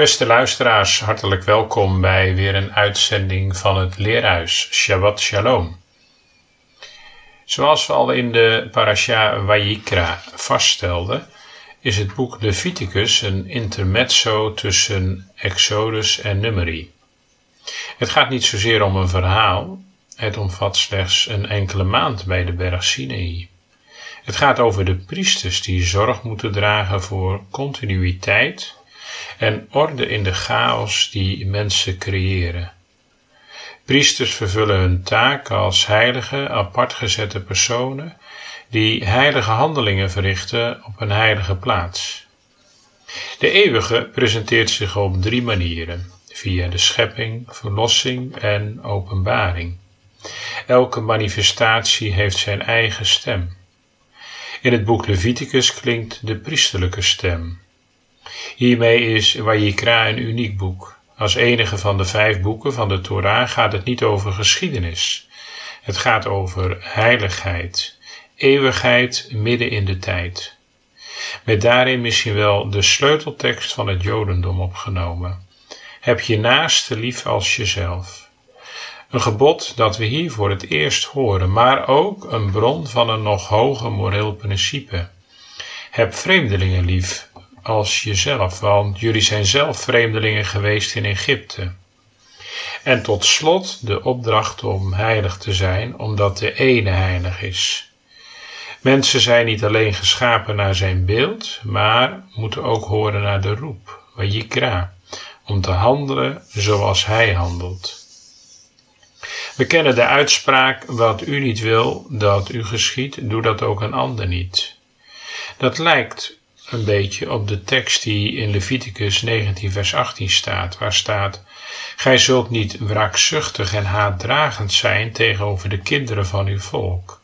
Beste luisteraars, hartelijk welkom bij weer een uitzending van het Leerhuis. Shabbat Shalom. Zoals we al in de parasha Vayikra vaststelden, is het boek Leviticus een intermezzo tussen Exodus en Numeri. Het gaat niet zozeer om een verhaal, het omvat slechts een enkele maand bij de berg Sinai. Het gaat over de priesters die zorg moeten dragen voor continuïteit en orde in de chaos die mensen creëren. Priesters vervullen hun taak als heilige, apart gezette personen die heilige handelingen verrichten op een heilige plaats. De eeuwige presenteert zich op drie manieren: via de schepping, verlossing en openbaring. Elke manifestatie heeft zijn eigen stem. In het boek Leviticus klinkt de priesterlijke stem. Hiermee is Wajikra een uniek boek. Als enige van de vijf boeken van de Torah gaat het niet over geschiedenis. Het gaat over heiligheid, eeuwigheid midden in de tijd. Met daarin misschien wel de sleuteltekst van het Jodendom opgenomen. Heb je naaste lief als jezelf. Een gebod dat we hier voor het eerst horen, maar ook een bron van een nog hoger moreel principe. Heb vreemdelingen lief als jezelf, want jullie zijn zelf vreemdelingen geweest in Egypte. En tot slot de opdracht om heilig te zijn, omdat de ene heilig is. Mensen zijn niet alleen geschapen naar zijn beeld, maar moeten ook horen naar de roep, Wajikra, om te handelen zoals hij handelt. We kennen de uitspraak: wat u niet wil dat u geschiet, doe dat ook een ander niet. Dat lijkt een beetje op de tekst die in Leviticus 19 vers 18 staat, waar staat, Gij zult niet wraakzuchtig en haatdragend zijn tegenover de kinderen van uw volk,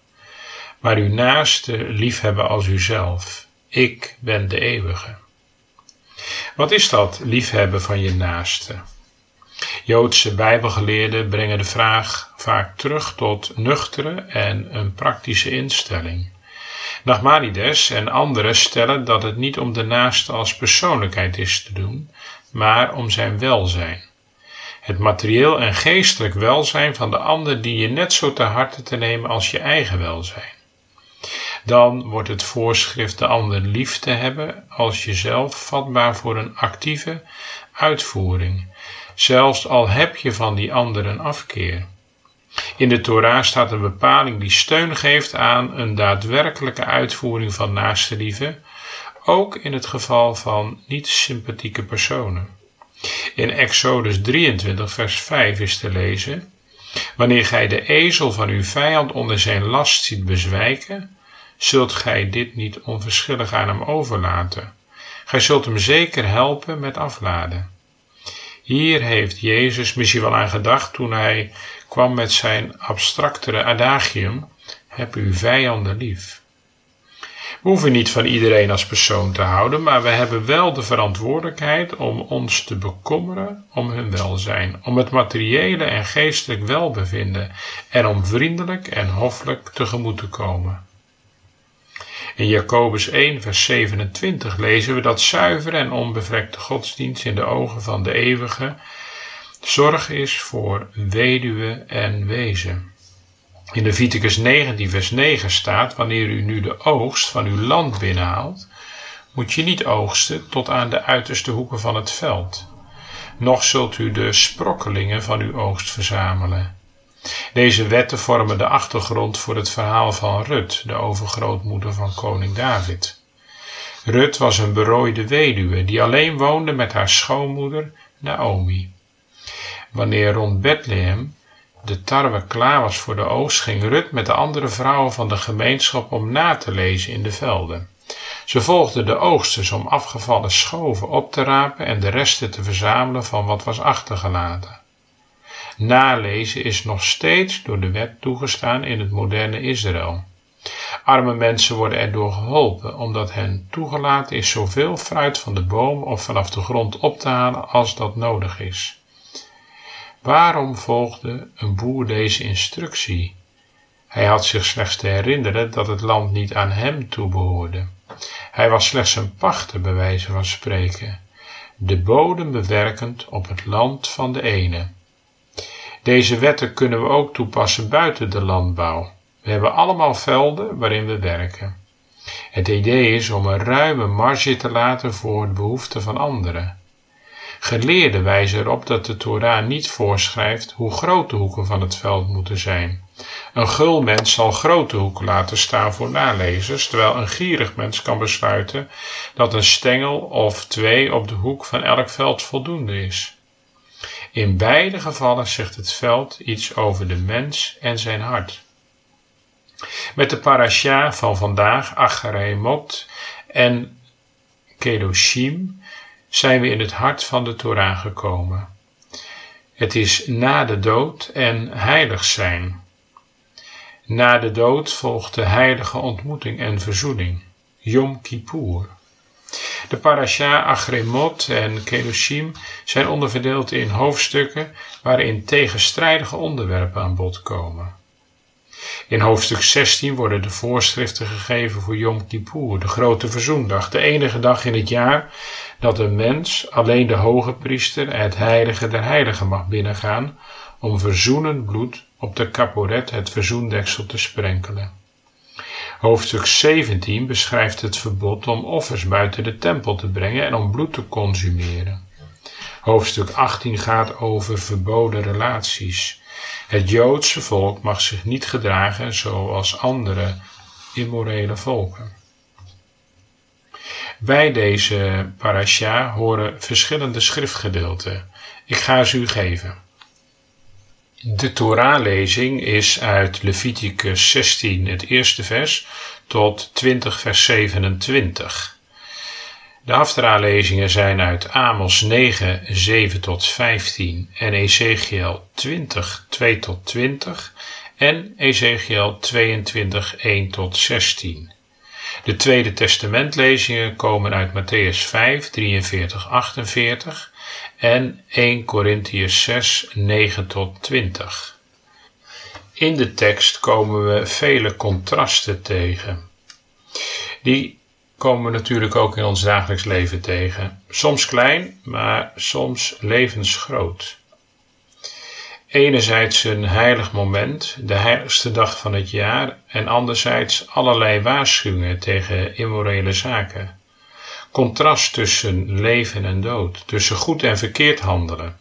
maar uw naaste liefhebben als uzelf. Ik ben de eeuwige. Wat is dat liefhebben van je naaste? Joodse bijbelgeleerden brengen de vraag vaak terug tot nuchtere en een praktische instelling. Nachmanides en anderen stellen dat het niet om de naaste als persoonlijkheid is te doen, maar om zijn welzijn. Het materieel en geestelijk welzijn van de ander die je net zo ter harte te nemen als je eigen welzijn. Dan wordt het voorschrift de ander lief te hebben als jezelf vatbaar voor een actieve uitvoering, zelfs al heb je van die ander een afkeer. In de Torah staat een bepaling die steun geeft aan een daadwerkelijke uitvoering van naaste liefde, ook in het geval van niet-sympathieke personen. In Exodus 23, vers 5 is te lezen: Wanneer gij de ezel van uw vijand onder zijn last ziet bezwijken, zult gij dit niet onverschillig aan hem overlaten. Gij zult hem zeker helpen met afladen. Hier heeft Jezus misschien wel aan gedacht toen hij kwam met zijn abstractere adagium: heb uw vijanden lief. We hoeven niet van iedereen als persoon te houden, maar we hebben wel de verantwoordelijkheid om ons te bekommeren om hun welzijn, om het materiële en geestelijk welbevinden en om vriendelijk en hoffelijk tegemoet te komen. In Jacobus 1, vers 27 lezen we dat zuivere en onbevlekte godsdienst in de ogen van de eeuwige zorg is voor weduwe en wezen. In Leviticus 19, vers 9 staat: Wanneer u nu de oogst van uw land binnenhaalt, moet je niet oogsten tot aan de uiterste hoeken van het veld. Nog zult u de sprokkelingen van uw oogst verzamelen. Deze wetten vormen de achtergrond voor het verhaal van Rut, de overgrootmoeder van koning David. Rut was een berooide weduwe die alleen woonde met haar schoonmoeder Naomi. Wanneer rond Bethlehem de tarwe klaar was voor de oogst, ging Rut met de andere vrouwen van de gemeenschap om na te lezen in de velden. Ze volgden de oogsters om afgevallen schoven op te rapen en de resten te verzamelen van wat was achtergelaten. Nalezen is nog steeds door de wet toegestaan in het moderne Israël. Arme mensen worden erdoor geholpen, omdat hen toegelaten is zoveel fruit van de boom of vanaf de grond op te halen als dat nodig is. Waarom volgde een boer deze instructie? Hij had zich slechts te herinneren dat het land niet aan hem toebehoorde. Hij was slechts een pachter, bij wijze van spreken, de bodem bewerkend op het land van de ene. Deze wetten kunnen we ook toepassen buiten de landbouw. We hebben allemaal velden waarin we werken. Het idee is om een ruime marge te laten voor de behoeften van anderen. Geleerden wijzen erop dat de Torah niet voorschrijft hoe groot de hoeken van het veld moeten zijn. Een gul mens zal grote hoeken laten staan voor nalezers, terwijl een gierig mens kan besluiten dat een stengel of twee op de hoek van elk veld voldoende is. In beide gevallen zegt het veld iets over de mens en zijn hart. Met de parasha van vandaag, Acharemot en Kedoshim, zijn we in het hart van de Torah gekomen. Het is na de dood en heilig zijn. Na de dood volgt de heilige ontmoeting en verzoening, Yom Kippur. De parasha Achremot en Kedoshim zijn onderverdeeld in hoofdstukken waarin tegenstrijdige onderwerpen aan bod komen. In hoofdstuk 16 worden de voorschriften gegeven voor Yom Kippur, de grote verzoendag, de enige dag in het jaar dat een mens, alleen de hoge priester, het heilige der heiligen mag binnengaan om verzoenend bloed op de kaporet, het verzoendeksel, te sprenkelen. Hoofdstuk 17 beschrijft het verbod om offers buiten de tempel te brengen en om bloed te consumeren. Hoofdstuk 18 gaat over verboden relaties. Het Joodse volk mag zich niet gedragen zoals andere immorele volken. Bij deze parasha horen verschillende schriftgedeelten. Ik ga ze u geven. De Torah-lezing is uit Leviticus 16, het eerste vers, tot 20, vers 27. De Haftarah-lezingen zijn uit Amos 9, 7 tot 15 en Ezekiel 20, 2 tot 20 en Ezekiel 22, 1 tot 16. De Tweede Testamentlezingen komen uit Matthäus 5, 43, 48 en 1 Corinthians 6, 9 tot 20. In de tekst komen we vele contrasten tegen. Die komen we natuurlijk ook in ons dagelijks leven tegen. Soms klein, maar soms levensgroot. Enerzijds een heilig moment, de heiligste dag van het jaar, en anderzijds allerlei waarschuwingen tegen immorele zaken contrast tussen leven en dood, tussen goed en verkeerd handelen.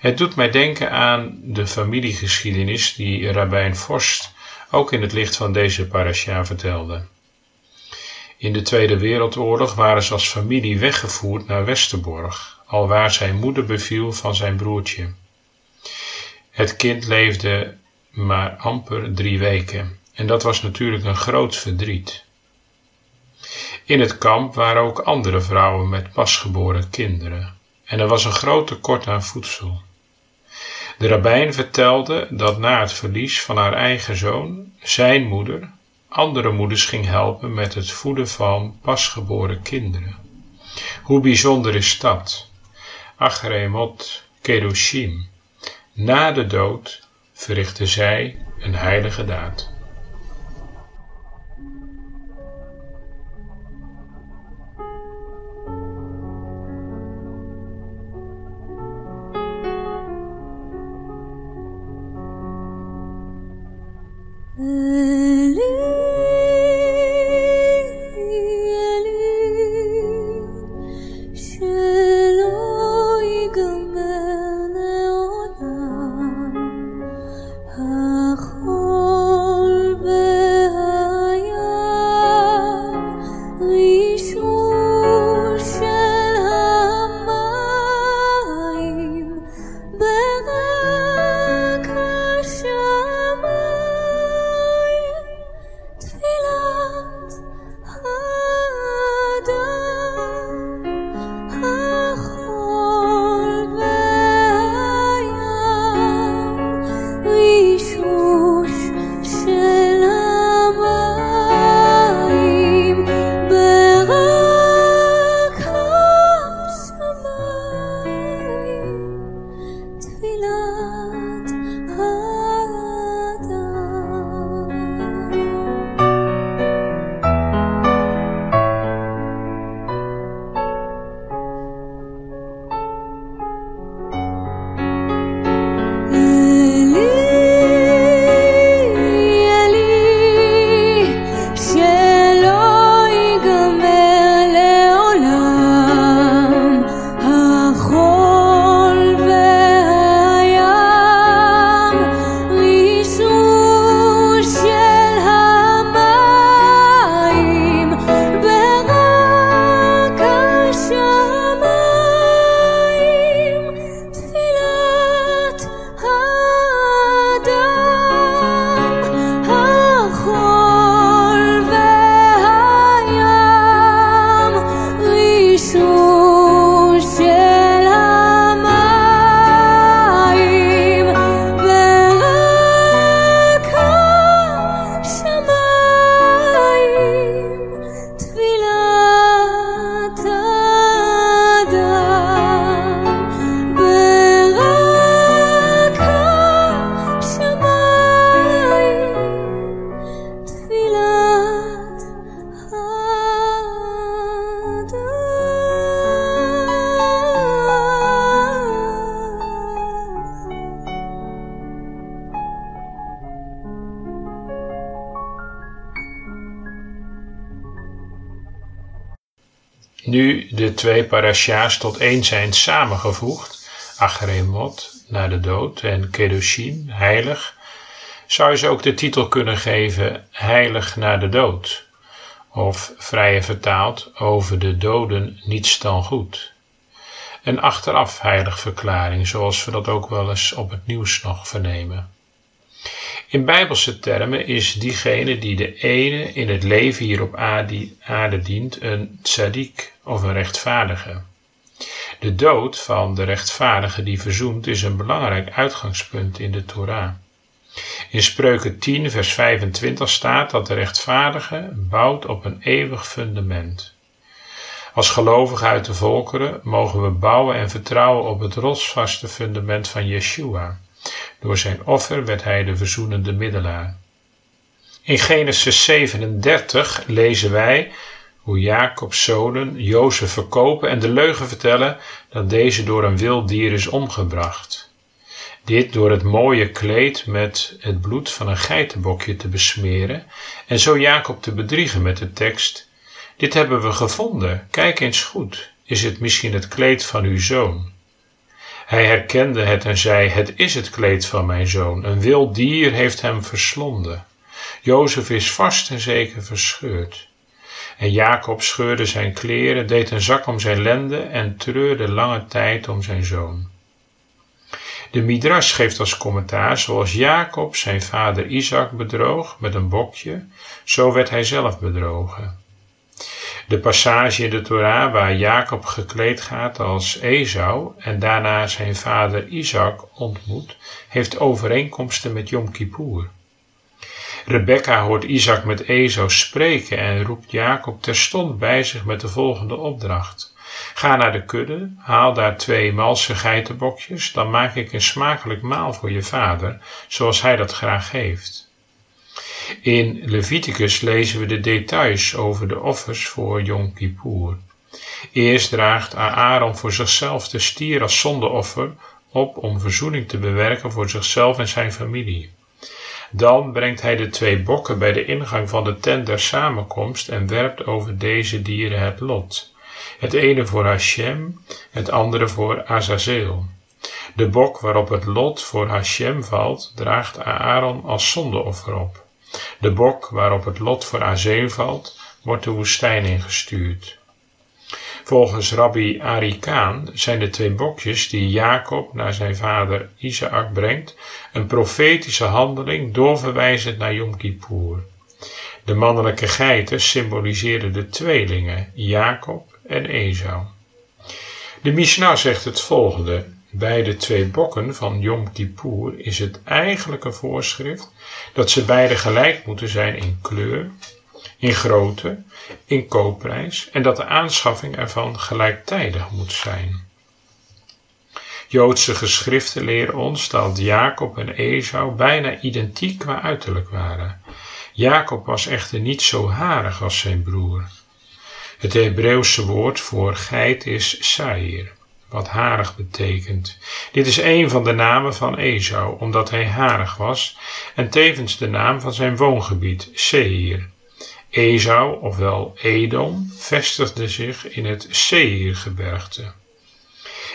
Het doet mij denken aan de familiegeschiedenis die Rabijn Vorst ook in het licht van deze parasha vertelde. In de Tweede Wereldoorlog waren ze als familie weggevoerd naar Westerborg, alwaar zijn moeder beviel van zijn broertje. Het kind leefde maar amper drie weken en dat was natuurlijk een groot verdriet. In het kamp waren ook andere vrouwen met pasgeboren kinderen en er was een groot tekort aan voedsel. De rabbijn vertelde dat na het verlies van haar eigen zoon zijn moeder andere moeders ging helpen met het voeden van pasgeboren kinderen. Hoe bijzonder is dat? Achremot Kedoshim. Na de dood verrichtte zij een heilige daad. Twee parasha's tot één zijn samengevoegd, Achremot, naar de dood, en Kedushin, heilig, zou je ze ook de titel kunnen geven Heilig naar de dood, of vrije vertaald over de doden niets dan goed. Een achteraf heilig verklaring, zoals we dat ook wel eens op het nieuws nog vernemen. In bijbelse termen is diegene die de ene in het leven hier op aarde dient een tzaddik of een rechtvaardige. De dood van de rechtvaardige die verzoent is een belangrijk uitgangspunt in de Torah. In Spreuken 10, vers 25 staat dat de rechtvaardige bouwt op een eeuwig fundament. Als gelovigen uit de volkeren mogen we bouwen en vertrouwen op het rotsvaste fundament van Yeshua. Door zijn offer werd hij de verzoenende middelaar. In Genesis 37 lezen wij hoe Jacob's zonen Jozef verkopen en de leugen vertellen dat deze door een wild dier is omgebracht. Dit door het mooie kleed met het bloed van een geitenbokje te besmeren en zo Jacob te bedriegen met de tekst: Dit hebben we gevonden, kijk eens goed, is het misschien het kleed van uw zoon? Hij herkende het en zei: Het is het kleed van mijn zoon. Een wild dier heeft hem verslonden. Jozef is vast en zeker verscheurd. En Jacob scheurde zijn kleren, deed een zak om zijn lende en treurde lange tijd om zijn zoon. De Midrash geeft als commentaar, zoals Jacob zijn vader Isaac bedroog met een bokje, zo werd hij zelf bedrogen. De passage in de Torah waar Jacob gekleed gaat als Esau en daarna zijn vader Isaac ontmoet, heeft overeenkomsten met Yom Kippur. Rebecca hoort Isaac met Esau spreken en roept Jacob terstond bij zich met de volgende opdracht. Ga naar de kudde, haal daar twee malse geitenbokjes, dan maak ik een smakelijk maal voor je vader, zoals hij dat graag heeft. In Leviticus lezen we de details over de offers voor Yom Kippur. Eerst draagt Aaron voor zichzelf de stier als zondeoffer op om verzoening te bewerken voor zichzelf en zijn familie. Dan brengt hij de twee bokken bij de ingang van de tent der samenkomst en werpt over deze dieren het lot. Het ene voor Hashem, het andere voor Azazel. De bok waarop het lot voor Hashem valt, draagt Aaron als zondeoffer op. De bok waarop het lot voor Azeel valt, wordt de woestijn ingestuurd. Volgens rabbi Arikaan zijn de twee bokjes die Jacob naar zijn vader Isaac brengt, een profetische handeling doorverwijzend naar Yom Kippur. De mannelijke geiten symboliseren de tweelingen, Jacob en Esau. De Mishnah zegt het volgende. Bij de twee bokken van Yom Kippur is het eigenlijke voorschrift dat ze beide gelijk moeten zijn in kleur, in grootte, in koopprijs en dat de aanschaffing ervan gelijktijdig moet zijn. Joodse geschriften leren ons dat Jacob en Esau bijna identiek qua uiterlijk waren. Jacob was echter niet zo harig als zijn broer. Het Hebreeuwse woord voor geit is sair wat harig betekent. Dit is een van de namen van Esau, omdat hij harig was, en tevens de naam van zijn woongebied, Seir. Esau, ofwel Edom, vestigde zich in het Seirgebergte.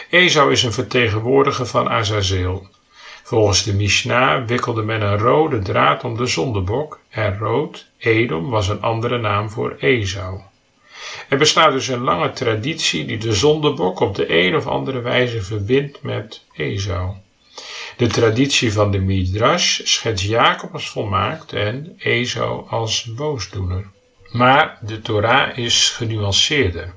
Esau is een vertegenwoordiger van Azazel. Volgens de Mishnah wikkelde men een rode draad om de zondebok en rood, Edom, was een andere naam voor Esau. Er bestaat dus een lange traditie die de zondebok op de een of andere wijze verbindt met Esau. De traditie van de Midrash schetst Jacob als volmaakt en Esau als boosdoener. Maar de Torah is genuanceerder.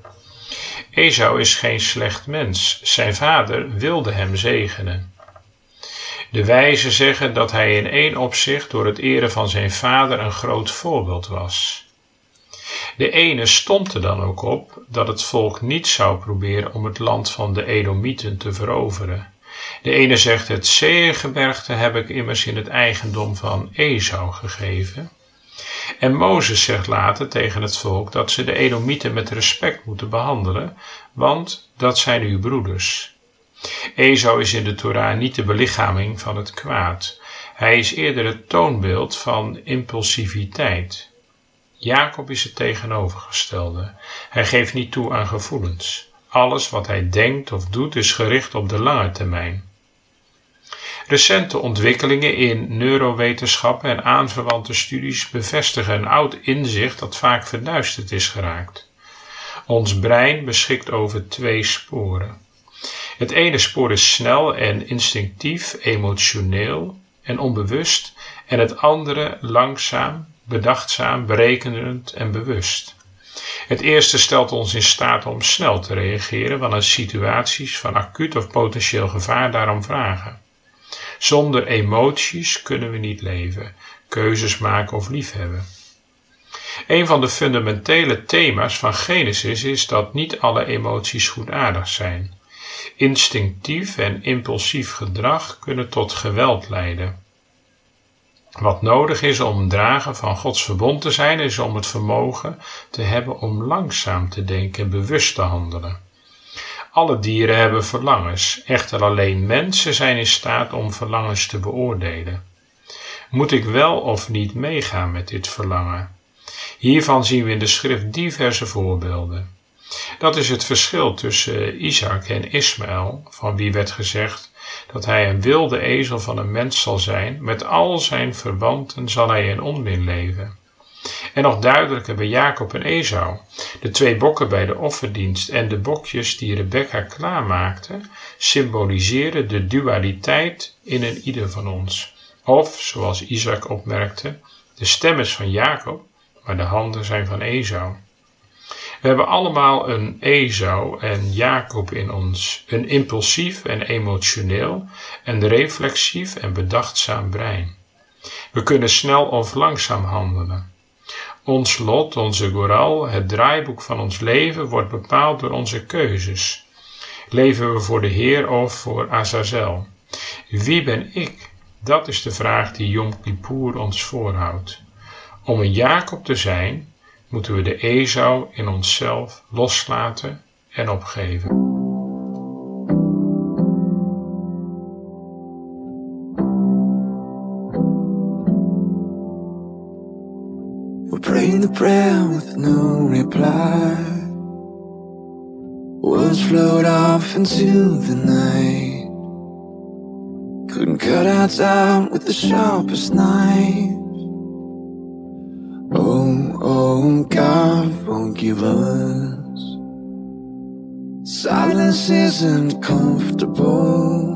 Esau is geen slecht mens. Zijn vader wilde hem zegenen. De wijzen zeggen dat hij in één opzicht door het eren van zijn vader een groot voorbeeld was. De ene stond er dan ook op dat het volk niet zou proberen om het land van de Edomieten te veroveren. De ene zegt het Seergebergte heb ik immers in het eigendom van Esau gegeven. En Mozes zegt later tegen het volk dat ze de Edomieten met respect moeten behandelen, want dat zijn uw broeders. Esau is in de Torah niet de belichaming van het kwaad. Hij is eerder het toonbeeld van impulsiviteit. Jacob is het tegenovergestelde. Hij geeft niet toe aan gevoelens. Alles wat hij denkt of doet is gericht op de lange termijn. Recente ontwikkelingen in neurowetenschappen en aanverwante studies bevestigen een oud inzicht dat vaak verduisterd is geraakt. Ons brein beschikt over twee sporen. Het ene spoor is snel en instinctief, emotioneel en onbewust, en het andere langzaam, bedachtzaam, berekenend en bewust. Het eerste stelt ons in staat om snel te reageren wanneer situaties van acuut of potentieel gevaar daarom vragen. Zonder emoties kunnen we niet leven, keuzes maken of liefhebben. Een van de fundamentele thema's van Genesis is dat niet alle emoties goedaardig zijn. Instinctief en impulsief gedrag kunnen tot geweld leiden. Wat nodig is om drager van Gods verbond te zijn, is om het vermogen te hebben om langzaam te denken en bewust te handelen. Alle dieren hebben verlangens, echter alleen mensen zijn in staat om verlangens te beoordelen. Moet ik wel of niet meegaan met dit verlangen? Hiervan zien we in de schrift diverse voorbeelden. Dat is het verschil tussen Isaac en Ismaël, van wie werd gezegd dat hij een wilde ezel van een mens zal zijn, met al zijn verwanten zal hij in onmin leven. En nog duidelijker bij Jacob en Esau, de twee bokken bij de offerdienst en de bokjes die Rebecca klaarmaakte, symboliseren de dualiteit in een ieder van ons. Of, zoals Isaac opmerkte, de stem is van Jacob, maar de handen zijn van Esau. We hebben allemaal een Esau en Jacob in ons, een impulsief en emotioneel, een reflexief en bedachtzaam brein. We kunnen snel of langzaam handelen. Ons lot, onze goral, het draaiboek van ons leven wordt bepaald door onze keuzes. Leven we voor de Heer of voor Azazel? Wie ben ik? Dat is de vraag die Yom Kippur ons voorhoudt. Om een Jacob te zijn, moeten we de Esau in onszelf loslaten en opgeven. We're praying the prayer with no reply. Words float off into the night. Couldn't cut our time with the sharpest knife. God won't give us. Silence isn't comfortable.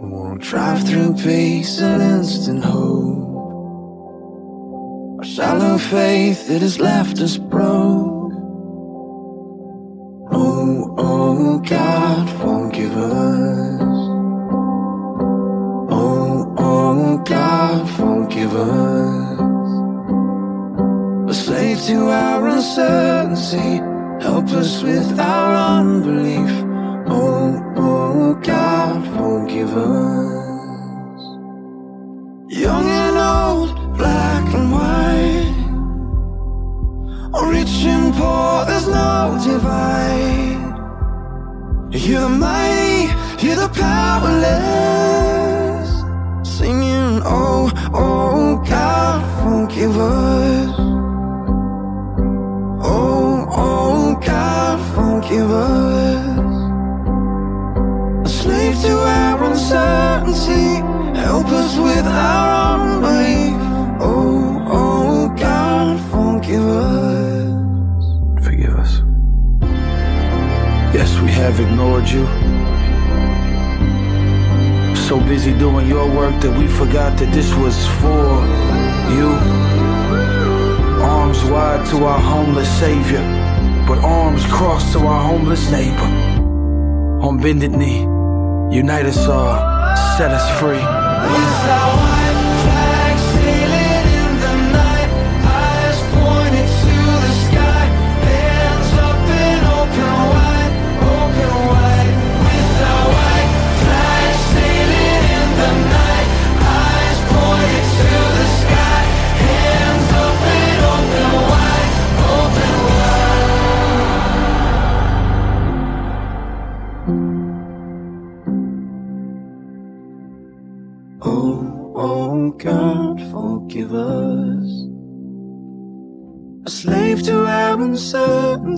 We won't drive through peace and instant hope. Our shallow faith that has left us broke. Oh, oh, God won't give us. Oh, oh, God won't give us slave to our uncertainty. helpless with our unbelief. That we forgot that this was for you Arms wide to our homeless Savior but arms crossed to our homeless neighbor. On bended knee, unite us all, set us free.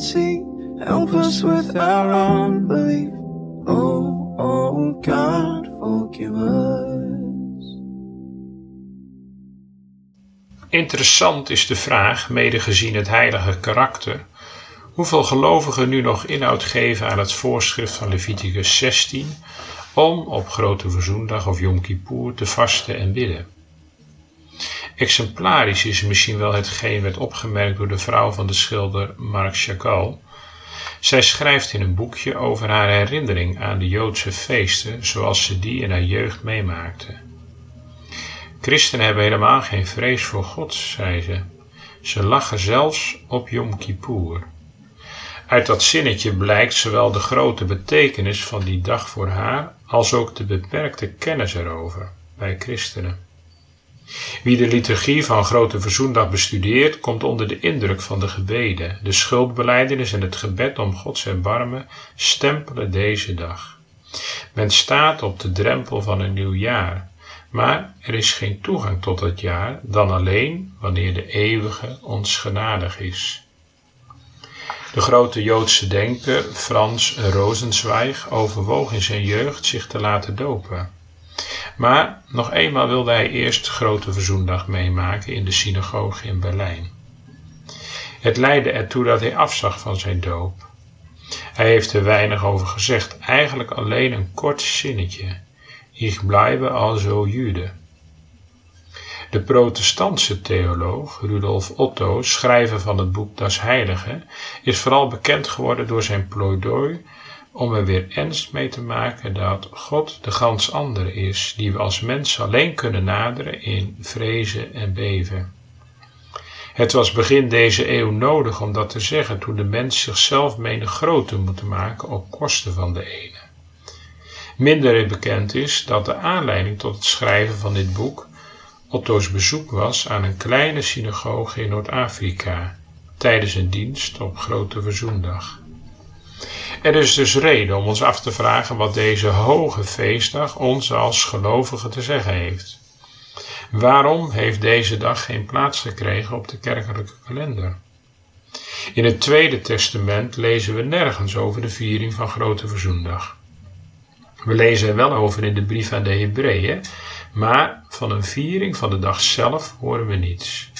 Help us with our unbelief. Oh, oh, God, forgive us. Interessant is de vraag, mede gezien het heilige karakter, hoeveel gelovigen nu nog inhoud geven aan het voorschrift van Leviticus 16 om op Grote Verzoendag of Yom Kippur te vasten en bidden. Exemplarisch is misschien wel hetgeen werd opgemerkt door de vrouw van de schilder Marc Chagall. Zij schrijft in een boekje over haar herinnering aan de Joodse feesten zoals ze die in haar jeugd meemaakte. Christenen hebben helemaal geen vrees voor God, zei ze. Ze lachen zelfs op Yom Kippur. Uit dat zinnetje blijkt zowel de grote betekenis van die dag voor haar als ook de beperkte kennis erover bij christenen. Wie de liturgie van Grote Verzoendag bestudeert, komt onder de indruk van de gebeden. De schuldbeleidenis en het gebed om Gods erbarmen stempelen deze dag. Men staat op de drempel van een nieuw jaar, maar er is geen toegang tot dat jaar dan alleen wanneer de eeuwige ons genadig is. De grote Joodse denker Frans Rosenzweig overwoog in zijn jeugd zich te laten dopen. Maar nog eenmaal wilde hij eerst Grote Verzoendag meemaken in de synagoge in Berlijn. Het leidde ertoe dat hij afzag van zijn doop. Hij heeft er weinig over gezegd, eigenlijk alleen een kort zinnetje. Ich bleibe also Jude. De protestantse theoloog Rudolf Otto, schrijver van het boek Das Heilige, is vooral bekend geworden door zijn pleidooi om er weer ernst mee te maken dat God de gans andere is, die we als mens alleen kunnen naderen in vrezen en beven. Het was begin deze eeuw nodig om dat te zeggen toen de mens zichzelf meende groter moeten maken op kosten van de ene. Minder bekend is dat de aanleiding tot het schrijven van dit boek Otto's bezoek was aan een kleine synagoge in Noord-Afrika tijdens een dienst op Grote Verzoendag. Er is dus reden om ons af te vragen wat deze hoge feestdag ons als gelovigen te zeggen heeft. Waarom heeft deze dag geen plaats gekregen op de kerkelijke kalender? In het Tweede Testament lezen we nergens over de viering van Grote Verzoendag. We lezen er wel over in de brief aan de Hebreeën, maar van een viering van de dag zelf horen we niets.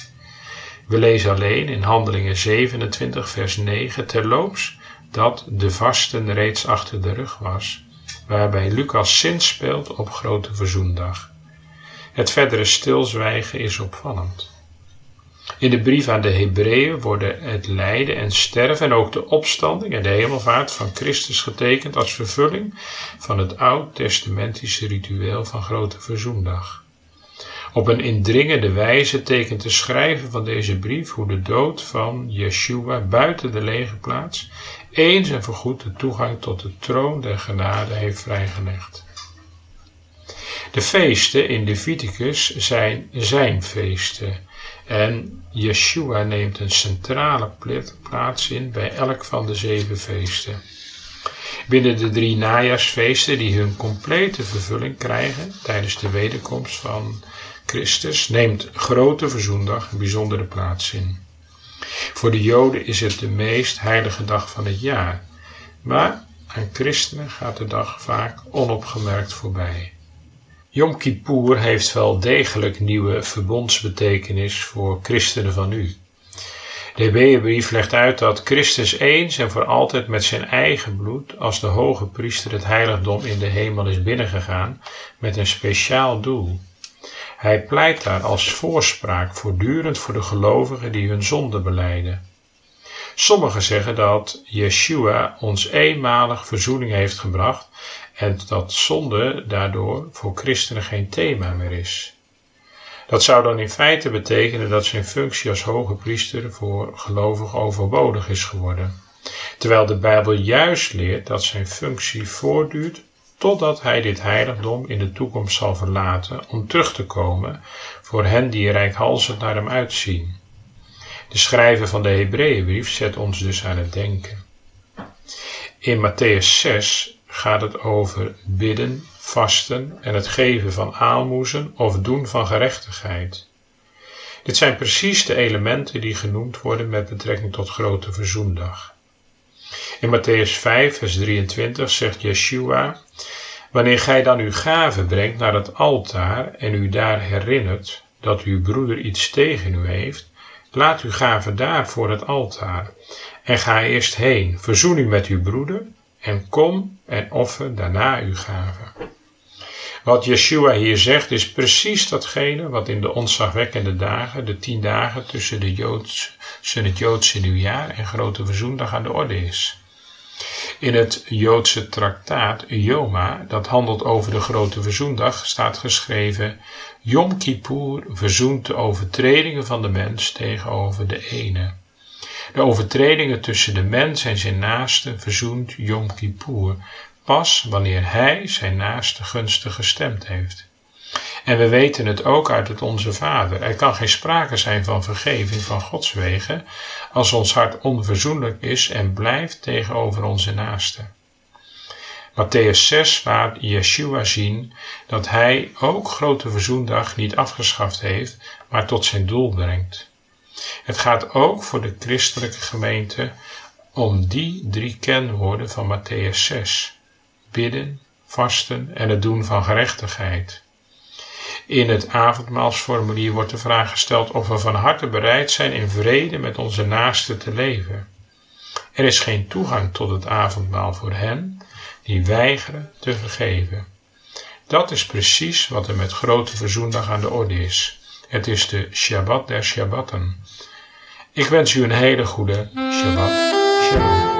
We lezen alleen in Handelingen 27, vers 9 terloops dat de vasten reeds achter de rug was, waarbij Lucas zin speelt op Grote Verzoendag. Het verdere stilzwijgen is opvallend. In de brief aan de Hebreeën worden het lijden en sterven en ook de opstanding en de hemelvaart van Christus getekend als vervulling van het oud-testamentische ritueel van Grote Verzoendag. Op een indringende wijze tekent de schrijver van deze brief hoe de dood van Yeshua buiten de lege plaats eens en voorgoed de toegang tot de troon der genade heeft vrijgelegd. De feesten in Leviticus zijn zijn feesten en Yeshua neemt een centrale plaats in bij elk van de zeven feesten. Binnen de drie najaarsfeesten die hun complete vervulling krijgen tijdens de wederkomst van Christus, neemt Grote Verzoendag een bijzondere plaats in. Voor de Joden is het de meest heilige dag van het jaar, maar aan christenen gaat de dag vaak onopgemerkt voorbij. Yom Kippur heeft wel degelijk nieuwe verbondsbetekenis voor christenen van nu. De Hebreeënbrief legt uit dat Christus eens en voor altijd met zijn eigen bloed als de hoge priester het heiligdom in de hemel is binnengegaan met een speciaal doel. Hij pleit daar als voorspraak voortdurend voor de gelovigen die hun zonde beleiden. Sommigen zeggen dat Yeshua ons eenmalig verzoening heeft gebracht en dat zonde daardoor voor christenen geen thema meer is. Dat zou dan in feite betekenen dat zijn functie als hoge priester voor gelovigen overbodig is geworden, terwijl de Bijbel juist leert dat zijn functie voortduurt totdat hij dit heiligdom in de toekomst zal verlaten om terug te komen voor hen die rijkhalsend naar hem uitzien. De schrijver van de Hebreeënbrief zet ons dus aan het denken. In Matthäus 6 gaat het over bidden, vasten en het geven van aalmoezen of doen van gerechtigheid. Dit zijn precies de elementen die genoemd worden met betrekking tot Grote Verzoendag. In Matthäus 5, vers 23 zegt Yeshua: Wanneer gij dan uw gave brengt naar het altaar en u daar herinnert dat uw broeder iets tegen u heeft, laat uw gave daar voor het altaar en ga eerst heen, verzoen u met uw broeder en kom en offer daarna uw gave. Wat Yeshua hier zegt is precies datgene wat in de ontzagwekkende dagen, de tien dagen tussen, de Joods, het Joodse nieuwjaar en Grote Verzoendag aan de orde is. In het Joodse traktaat Yoma, dat handelt over de Grote Verzoendag, staat geschreven: Yom Kippur verzoent de overtredingen van de mens tegenover de ene. De overtredingen tussen de mens en zijn naaste verzoent Yom Kippur, pas wanneer hij zijn naaste gunstig gestemd heeft. En we weten het ook uit het Onze Vader. Er kan geen sprake zijn van vergeving van Gods wegen als ons hart onverzoenlijk is en blijft tegenover onze naaste. Matthäus 6 laat Yeshua zien dat hij ook Grote Verzoendag niet afgeschaft heeft, maar tot zijn doel brengt. Het gaat ook voor de christelijke gemeente om die drie kenwoorden van Matthäus 6: bidden, vasten en het doen van gerechtigheid. In het avondmaalsformulier wordt de vraag gesteld of we van harte bereid zijn in vrede met onze naasten te leven. Er is geen toegang tot het avondmaal voor hen die weigeren te vergeven. Dat is precies wat er met grote verzoendag aan de orde is. Het is de Shabbat der Shabbatten. Ik wens u een hele goede Shabbat.